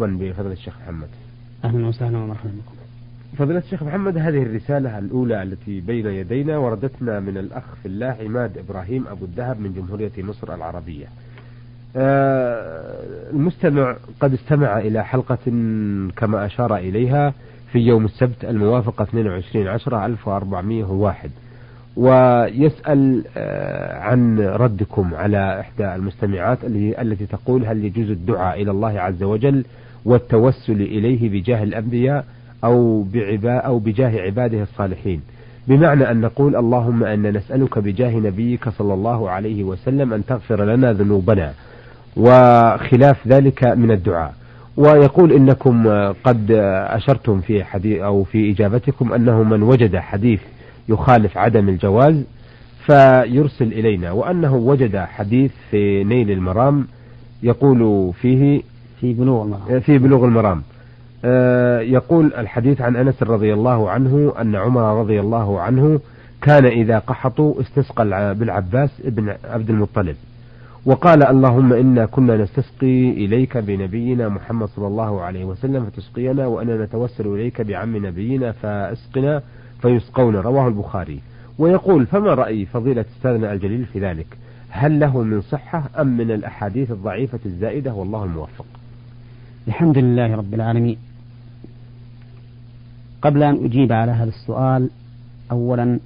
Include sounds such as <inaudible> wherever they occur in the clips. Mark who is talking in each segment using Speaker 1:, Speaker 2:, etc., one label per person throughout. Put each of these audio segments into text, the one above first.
Speaker 1: بفضل الشيخ محمد.
Speaker 2: أهلا وسهلا ومرحبا بكم.
Speaker 1: فضيلة الشيخ محمد هذه الرسالة الأولى التي بين يدينا وردتنا من الأخ في الله عماد إبراهيم أبو الذهب من جمهورية مصر العربية. آه، المستمع قد استمع إلى حلقة كما أشار إليها في يوم السبت الموافق 22 عشرة 1401 ويسأل آه، عن ردكم على إحدى المستمعات التي تقول هل يجوز الدعاء إلى الله عز وجل والتوسل إليه بجاه الأنبياء أو بعبا أو بجاه عباده الصالحين. بمعنى أن نقول اللهم أن نسألك بجاه نبيك صلى الله عليه وسلم أن تغفر لنا ذنوبنا. وخلاف ذلك من الدعاء. ويقول إنكم قد أشرتم في حديث أو في إجابتكم أنه من وجد حديث يخالف عدم الجواز فيرسل إلينا وأنه وجد حديث في نيل المرام يقول فيه
Speaker 2: في بلوغ المرام.
Speaker 1: في بلوغ المرام. آه، يقول الحديث عن أنس رضي الله عنه أن عمر رضي الله عنه كان إذا قحطوا استسقى بالعباس ابن عبد المطلب. وقال اللهم إنا كنا نستسقي إليك بنبينا محمد صلى الله عليه وسلم فتسقينا وأنا نتوسل إليك بعم نبينا فأسقنا فيسقون. رواه البخاري. ويقول فما رأي فضيلة أستاذنا الجليل في ذلك؟ هل له من صحة أم من الأحاديث الضعيفة الزائدة؟ والله الموفق.
Speaker 2: الحمد لله رب العالمين. قبل أن أجيب على هذا السؤال أولا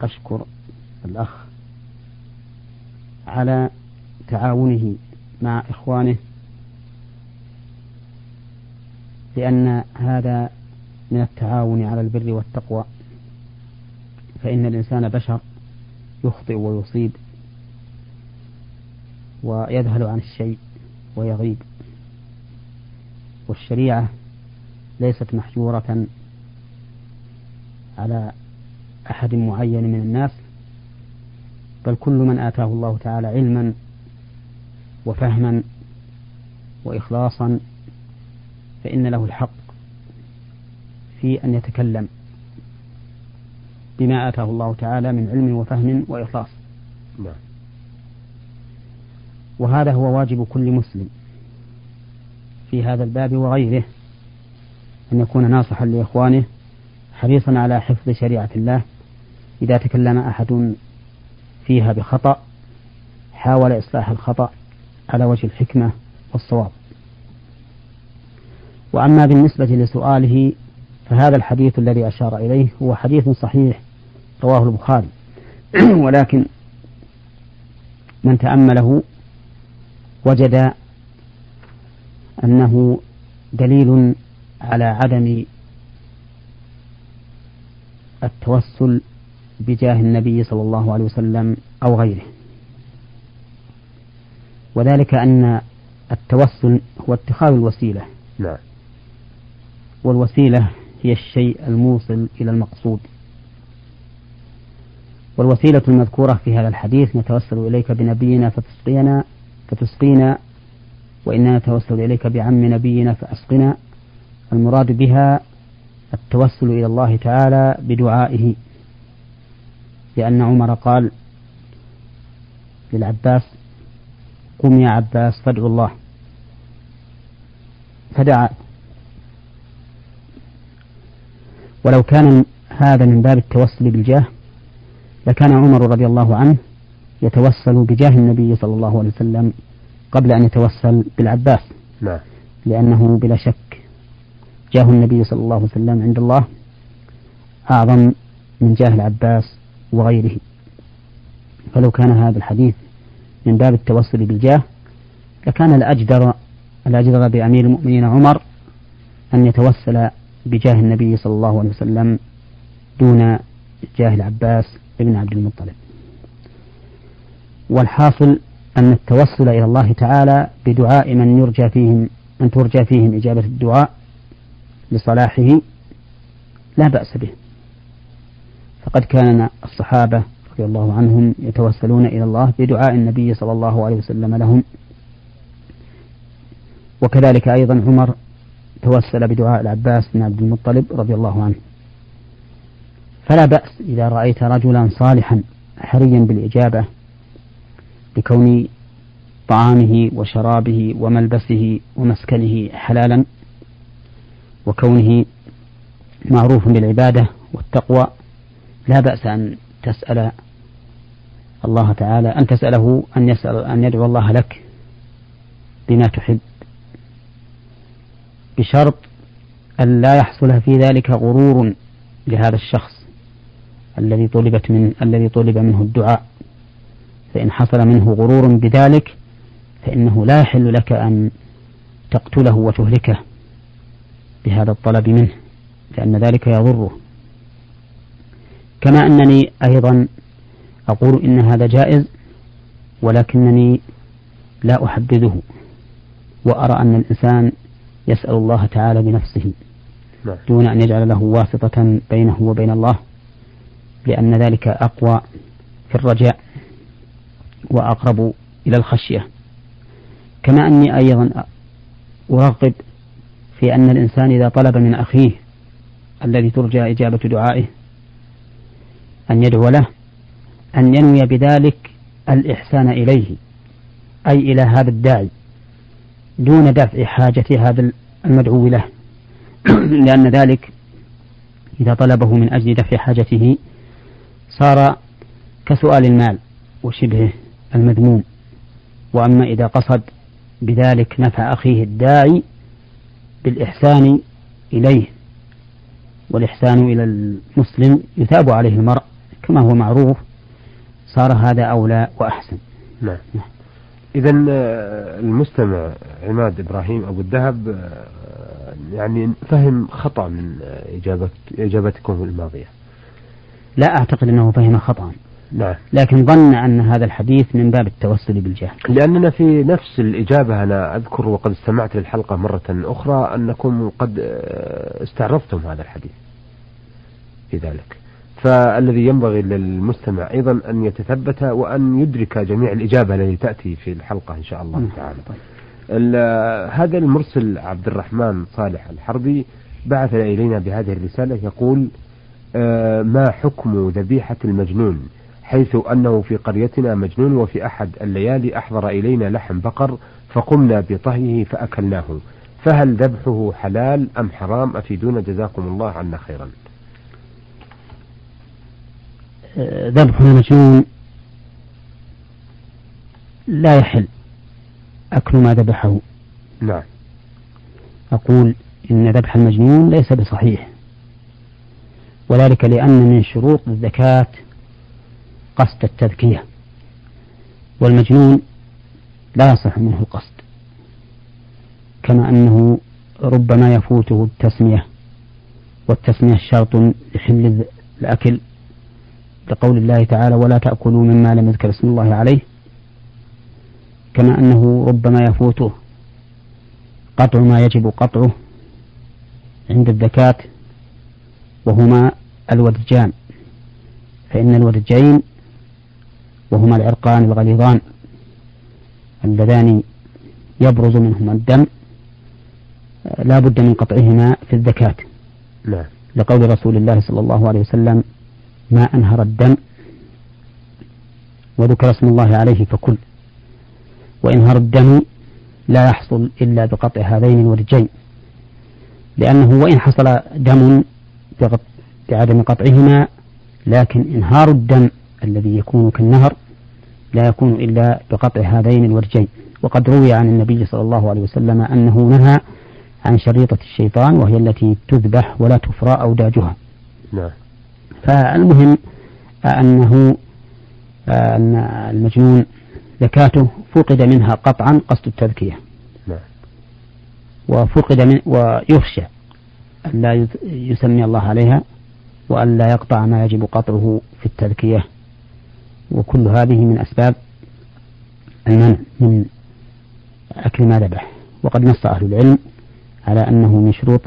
Speaker 2: أشكر الأخ على تعاونه مع إخوانه لأن هذا من التعاون على البر والتقوى. فإن الإنسان بشر يخطئ ويصيب ويذهل عن الشيء ويغيب. والشريعة ليست محجورة على أحد معين من الناس بل كل من آتاه الله تعالى علما وفهما وإخلاصا فإن له الحق في أن يتكلم بما آتاه الله تعالى من علم وفهم وإخلاص نعم. وهذا هو واجب كل مسلم في هذا الباب وغيره. أن يكون ناصحا لإخوانه حريصا على حفظ شريعة الله. إذا تكلم أحد فيها بخطأ حاول إصلاح الخطأ على وجه الحكمة والصواب. وأما بالنسبة لسؤاله فهذا الحديث الذي أشار إليه هو حديث صحيح رواه البخاري. <clears throat> ولكن من تأمله وجد أنه دليل على عدم التوسل بجاه النبي صلى الله عليه وسلم أو غيره. وذلك أن التوسل هو اتخاذ الوسيلة.
Speaker 1: نعم
Speaker 2: والوسيلة هي الشيء الموصل إلى المقصود. والوسيلة المذكورة في هذا الحديث نتوسل إليك بنبينا فتسقينا فتسقينا وإنا نتوسل إليك بعم نبينا فأسقنا. المراد بها التوسل إلى الله تعالى بدعائه. لأن عمر قال للعباس قم يا عباس فادعو الله. فدعا. ولو كان هذا من باب التوسل بالجاه لكان عمر رضي الله عنه يتوسل بجاه النبي صلى الله عليه وسلم. قبل أن يتوسل بالعباس.
Speaker 1: نعم.
Speaker 2: لأنه بلا شك جاه النبي صلى الله عليه وسلم عند الله أعظم من جاه العباس وغيره. فلو كان هذا الحديث من باب التوسل بالجاه لكان الأجدر الأجدر بأمير المؤمنين عمر أن يتوسل بجاه النبي صلى الله عليه وسلم دون جاه العباس بن عبد المطلب. والحاصل أن التوسل إلى الله تعالى بدعاء من يرجى فيهم أن ترجى فيهم إجابة الدعاء لصلاحه لا بأس به. فقد كان الصحابة رضي الله عنهم يتوسلون إلى الله بدعاء النبي صلى الله عليه وسلم لهم. وكذلك أيضا عمر توسل بدعاء العباس بن عبد المطلب رضي الله عنه. فلا بأس إذا رأيت رجلا صالحا حريا بالإجابة لكون طعامه وشرابه وملبسه ومسكنه حلالا وكونه معروف بالعبادة والتقوى لا بأس أن تسأل الله تعالى أن تسأله أن يسأل أن يدعو الله لك بما تحب. بشرط أن لا يحصل في ذلك غرور لهذا الشخص الذي طلبت من الذي طلب منه الدعاء. فإن حصل منه غرور بذلك فإنه لا يحل لك أن تقتله وتهلكه بهذا الطلب منه لأن ذلك يضره كما أنني أيضا أقول إن هذا جائز ولكنني لا أحبذه وأرى أن الإنسان يسأل الله تعالى بنفسه نعم. دون أن يجعل له واسطة بينه وبين الله لأن ذلك أقوى في الرجاء وأقرب إلى الخشية. كما أني أيضا أرغب في أن الإنسان إذا طلب من أخيه الذي ترجى إجابة دعائه أن يدعو له أن ينوي بذلك الإحسان إليه أي إلى هذا الداعي دون دفع حاجة هذا المدعو له. <clears throat> لأن ذلك إذا طلبه من أجل دفع حاجته صار كسؤال المال وشبهه. المذموم. وأما إذا قصد بذلك نفع أخيه الداعي بالإحسان إليه والإحسان إلى المسلم يثاب عليه المرء كما هو معروف صار هذا أولى وأحسن.
Speaker 1: نعم. إذا آه، المستمع عماد إبراهيم أبو الذهب آه، يعني فهم خطأ من إجابتكم الماضية.
Speaker 2: لا أعتقد أنه فهم خطأ.
Speaker 1: نعم.
Speaker 2: لكن ظن أن هذا الحديث من باب التوسل بالجاه
Speaker 1: لأننا في نفس الإجابة أنا أذكر وقد استمعت للحلقة مرة أخرى أنكم قد استعرضتم هذا الحديث في ذلك. فالذي ينبغي للمستمع أيضا أن يتثبت وأن يدرك جميع الإجابة التي تأتي في الحلقة إن شاء الله تعالى. هذا المرسل عبد الرحمن صالح الحربي بعث إلينا بهذه الرسالة يقول آه، ما حكم ذبيحة المجنون؟ حيث أنه في قريتنا مجنون وفي أحد الليالي أحضر إلينا لحم بقر فقمنا بطهيه فأكلناه. فهل ذبحه حلال أم حرام؟ أفيدونا جزاكم الله عنا خيرا.
Speaker 2: ذبح المجنون لا يحل. أكل ما ذبحه.
Speaker 1: نعم.
Speaker 2: أقول إن ذبح المجنون ليس بصحيح. وذلك لأن من شروط الزكاة قصد التذكية. والمجنون لا يصح منه القصد. كما أنه ربما يفوته التسمية والتسمية شرط لحل الأكل. لقول الله تعالى ولا تأكلوا مما لم يذكر اسم الله عليه. كما أنه ربما يفوته قطع ما يجب قطعه عند الزكاة وهما الودجان. فإن الودجين وهما العرقان الغليظان اللذان يبرز منهما الدم لا بد من قطعهما في الزكاة
Speaker 1: لا.
Speaker 2: لقول رسول الله صلى الله عليه وسلم ما أنهر الدم وذكر اسم الله عليه فكل وإنهار الدم لا يحصل إلا بقطع هذين الورجين لأنه وإن حصل دم بعدم قطعهما لكن إنهار الدم الذي يكون كالنهر لا يكون إلا بقطع هذين الورجين. وقد روي عن النبي صلى الله عليه وسلم أنه نهى عن شريطة الشيطان وهي التي تذبح ولا تفرى أوداجها.
Speaker 1: نعم.
Speaker 2: فالمهم أنه أن المجنون زكاته فقد منها قطعا قصد التذكية.
Speaker 1: نعم.
Speaker 2: وفقد من ويخشى أن لا يسمي الله عليها وأن لا يقطع ما يجب قطعه في التذكية. وكل هذه من أسباب المنع من أكل ما ذبح. وقد نص أهل العلم على أنه من شروط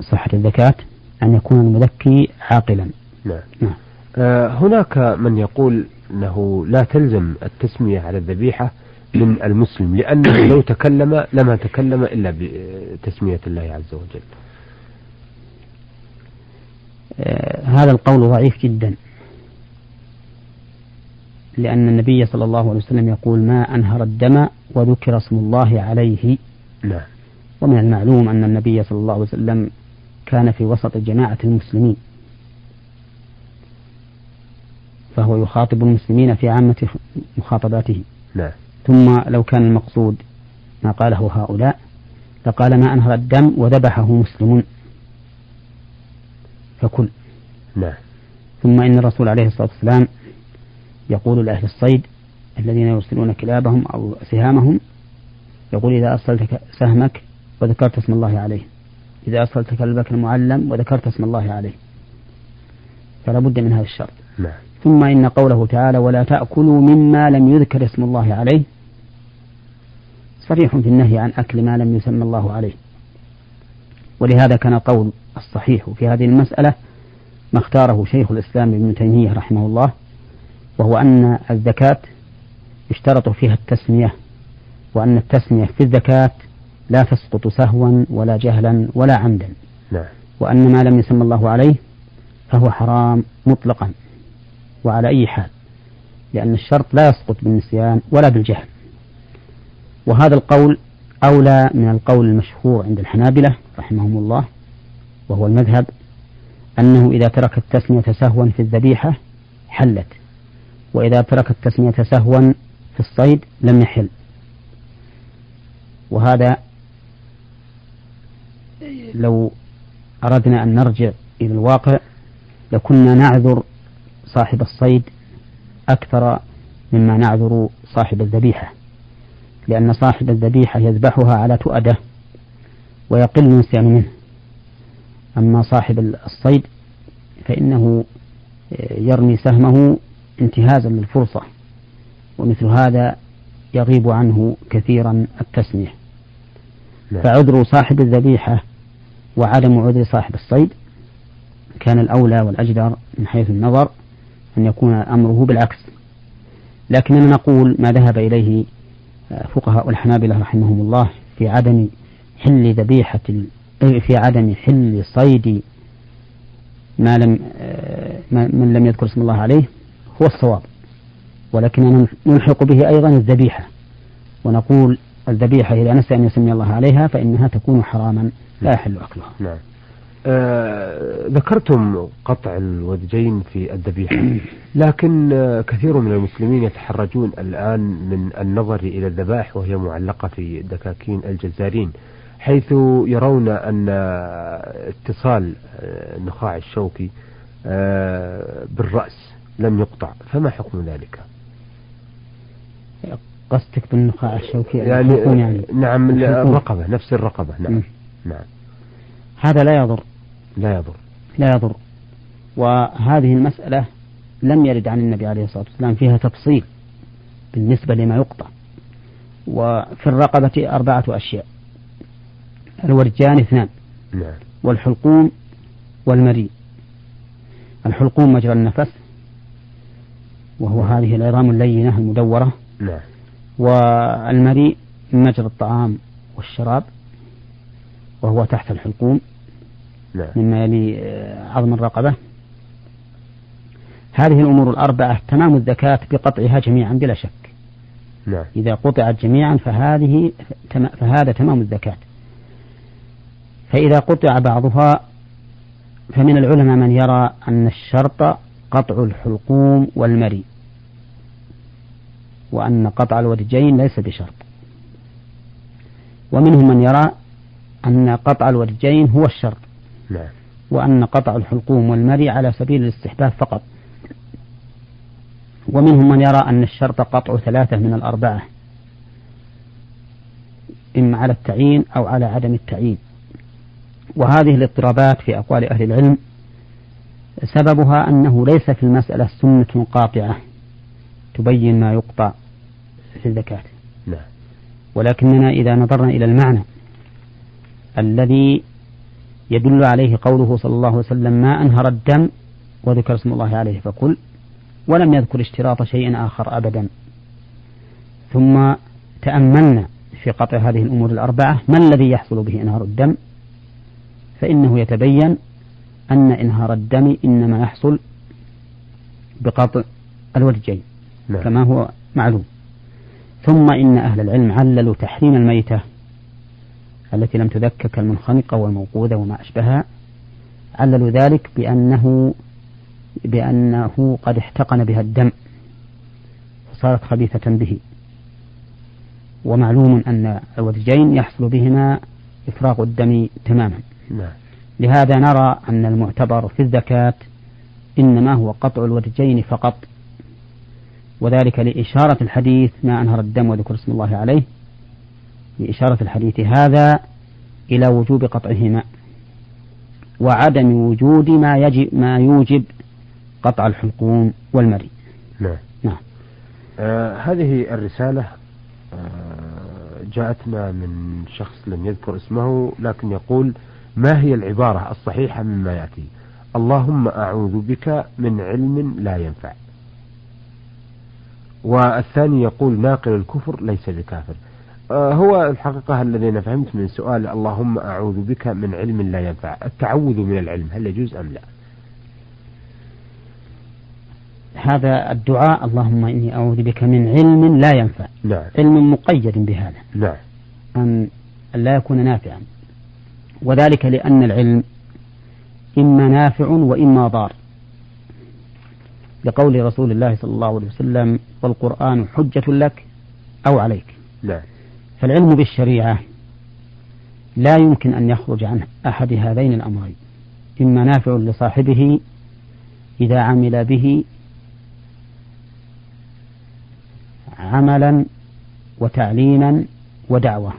Speaker 2: صحة الزكاة أن يكون المذكي عاقلا.
Speaker 1: نعم, نعم. آه هناك من يقول أنه لا تلزم التسمية على الذبيحة من المسلم لأنه <coughs> لو تكلم لما تكلم إلا بتسمية الله عز وجل.
Speaker 2: آه هذا القول ضعيف جدا. لأن النبي صلى الله عليه وسلم يقول ما أنهر الدم وذكر اسم الله عليه.
Speaker 1: نعم
Speaker 2: ومن المعلوم أن النبي صلى الله عليه وسلم كان في وسط جماعة المسلمين. فهو يخاطب المسلمين في عامة مخاطباته.
Speaker 1: نعم
Speaker 2: ثم لو كان المقصود ما قاله هؤلاء لقال ما أنهر الدم وذبحه مسلم فكل.
Speaker 1: نعم
Speaker 2: ثم إن الرسول عليه الصلاة والسلام يقول لأهل الصيد الذين يرسلون كلابهم أو سهامهم يقول إذا أرسلت سهمك وذكرت اسم الله عليه. إذا أرسلت كلبك المعلم وذكرت اسم الله عليه. فلا بد من هذا الشرط.
Speaker 1: نعم.
Speaker 2: ثم إن قوله تعالى ولا تأكلوا مما لم يذكر اسم الله عليه صريح في النهي عن أكل ما لم يسمى الله عليه. ولهذا كان قول الصحيح في هذه المسألة ما اختاره شيخ الإسلام ابن تيمية رحمه الله. وهو أن الزكاة يشترط فيها التسمية وأن التسمية في الزكاة لا تسقط سهوا ولا جهلا ولا عمدا.
Speaker 1: نعم.
Speaker 2: وأن ما لم يسمى الله عليه فهو حرام مطلقا وعلى أي حال لأن الشرط لا يسقط بالنسيان ولا بالجهل. وهذا القول أولى من القول المشهور عند الحنابلة رحمهم الله وهو المذهب أنه إذا ترك التسمية سهوا في الذبيحة حلت. وإذا ترك التسمية سهوا في الصيد لم يحل. وهذا لو أردنا أن نرجع إلى الواقع لكنا نعذر صاحب الصيد أكثر مما نعذر صاحب الذبيحة لأن صاحب الذبيحة يذبحها على تؤدة ويقل النسيان منه. أما صاحب الصيد فإنه يرمي سهمه انتهازا للفرصة ومثل هذا يغيب عنه كثيرا التسمية. فعذر صاحب الذبيحة وعدم عذر صاحب الصيد كان الأولى والأجدر من حيث النظر أن يكون أمره بالعكس. لكننا نقول ما ذهب إليه فقهاء الحنابلة رحمهم الله في عدم حل ذبيحة في عدم حل صيد ما لم من لم يذكر اسم الله عليه. هو الصواب ولكننا نلحق به أيضا الذبيحة ونقول الذبيحة إذا نسي أن يسمي الله عليها فإنها تكون حراما لا يحل أكلها.
Speaker 1: نعم. آه ذكرتم قطع الودجين في الذبيحة لكن آه كثير من المسلمين يتحرجون الآن من النظر إلى الذبائح وهي معلقة في دكاكين الجزارين حيث يرون أن اتصال النخاع الشوكي آه بالرأس. لم يقطع فما حكم ذلك؟
Speaker 2: قصدك بالنخاع الشوكي
Speaker 1: يعني, يعني؟ نعم الرقبة نفس الرقبة نعم نعم.
Speaker 2: هذا لا يضر.
Speaker 1: لا يضر.
Speaker 2: لا يضر. وهذه المسألة لم يرد عن النبي عليه الصلاة والسلام فيها تفصيل بالنسبة لما يقطع. وفي الرقبة أربعة أشياء. الورجان اثنان.
Speaker 1: نعم.
Speaker 2: والحلقوم والمري الحلقوم مجرى النفس وهو هذه العظام اللينة المدورة.
Speaker 1: نعم.
Speaker 2: والمريء مجرى الطعام والشراب وهو تحت الحلقوم.
Speaker 1: نعم.
Speaker 2: مما يلي عظم الرقبة. هذه الأمور الأربعة تمام الزكاة بقطعها جميعا بلا شك.
Speaker 1: نعم.
Speaker 2: إذا قطعت جميعا فهذه فهذا تمام الزكاة. فإذا قطع بعضها فمن العلماء من يرى أن الشرط قطع الحلقوم والمري. وأن قطع الودجين ليس بشرط. ومنهم من يرى أن قطع الودجين هو الشرط.
Speaker 1: نعم.
Speaker 2: وأن قطع الحلقوم والمري على سبيل الاستحباب فقط. ومنهم من يرى أن الشرط قطع ثلاثة من الأربعة. إما على التعيين أو على عدم التعيين. وهذه الاضطرابات في أقوال أهل العلم سببها أنه ليس في المسألة سنة قاطعة. تبين ما يقطع في الزكاة.
Speaker 1: نعم.
Speaker 2: ولكننا إذا نظرنا إلى المعنى الذي يدل عليه قوله صلى الله عليه وسلم ما أنهر الدم وذكر اسم الله عليه فكل ولم يذكر اشتراط شيء آخر أبدا. ثم تأملنا في قطع هذه الأمور الأربعة ما الذي يحصل به إنهار الدم؟ فإنه يتبين أن إنهار الدم إنما يحصل بقطع الودجين نعم. كما هو معلوم ثم إن أهل العلم عللوا تحريم الميتة التي لم تذكك المنخنقة والموقوذة وما أشبهها عللوا ذلك بأنه بأنه قد احتقن بها الدم فصارت خبيثة به ومعلوم أن الودجين يحصل بهما إفراغ الدم تماما نعم. لهذا نرى أن المعتبر في الزكاة إنما هو قطع الودجين فقط وذلك لإشارة الحديث ما أنهر الدم وذكر اسم الله عليه لإشارة الحديث هذا إلى وجوب قطعهما وعدم وجود ما يجب ما يوجب قطع الحلقوم والمري.
Speaker 1: نعم. نعم. آه هذه الرسالة آه جاءتنا من شخص لم يذكر اسمه لكن يقول ما هي العبارة الصحيحة مما يأتي؟ اللهم أعوذ بك من علم لا ينفع. والثاني يقول ناقل الكفر ليس بكافر. آه، هو الحقيقة الذي فهمت من سؤال اللهم أعوذ بك من علم لا ينفع التعوذ من العلم هل يجوز أم لا
Speaker 2: هذا الدعاء اللهم إني أعوذ بك من علم لا ينفع
Speaker 1: نعم.
Speaker 2: علم مقيد بهذا
Speaker 1: نعم.
Speaker 2: أن لا يكون نافعا وذلك لأن العلم إما نافع وإما ضار. لقول رسول الله صلى الله عليه وسلم والقرآن حجة لك أو عليك.
Speaker 1: نعم.
Speaker 2: فالعلم بالشريعة لا يمكن أن يخرج عن أحد هذين الأمرين. إما نافع لصاحبه إذا عمل به عملا وتعليما ودعوة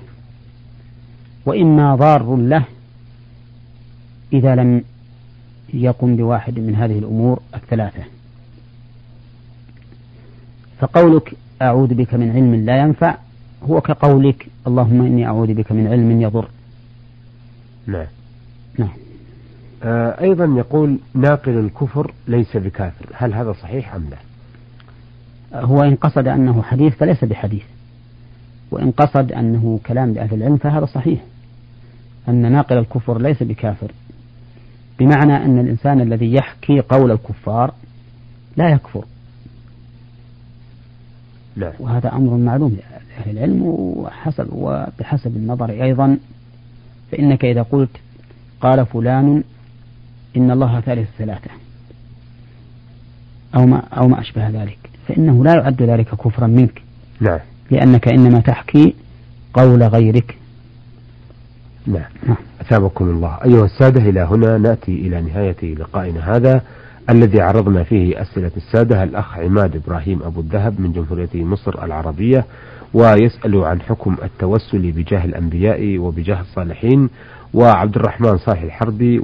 Speaker 2: وإما ضار له إذا لم يقم بواحد من هذه الأمور الثلاثة. فقولك أعوذ بك من علم لا ينفع هو كقولك اللهم إني أعوذ بك من علم يضر.
Speaker 1: نعم.
Speaker 2: نعم.
Speaker 1: آه أيضا يقول ناقل الكفر ليس بكافر. هل هذا صحيح أم لا؟
Speaker 2: هو إن قصد أنه حديث فليس بحديث. وإن قصد أنه كلام لأهل العلم فهذا صحيح. أن ناقل الكفر ليس بكافر. بمعنى أن الإنسان الذي يحكي قول الكفار لا يكفر.
Speaker 1: نعم.
Speaker 2: وهذا أمر معلوم لأهل العلم وحسب وبحسب النظر أيضا. فإنك إذا قلت قال فلان إن الله ثالث ثلاثة أو ما أو ما أشبه ذلك فإنه لا يعد ذلك كفرا منك.
Speaker 1: نعم
Speaker 2: لأنك إنما تحكي قول غيرك.
Speaker 1: نعم. أثابكم الله أيها السادة إلى هنا نأتي إلى نهاية لقائنا هذا الذي عرضنا فيه أسئلة السادة الأخ عماد إبراهيم أبو الذهب من جمهورية مصر العربية ويسأل عن حكم التوسل بجاه الأنبياء وبجاه الصالحين وعبد الرحمن صالح الحربي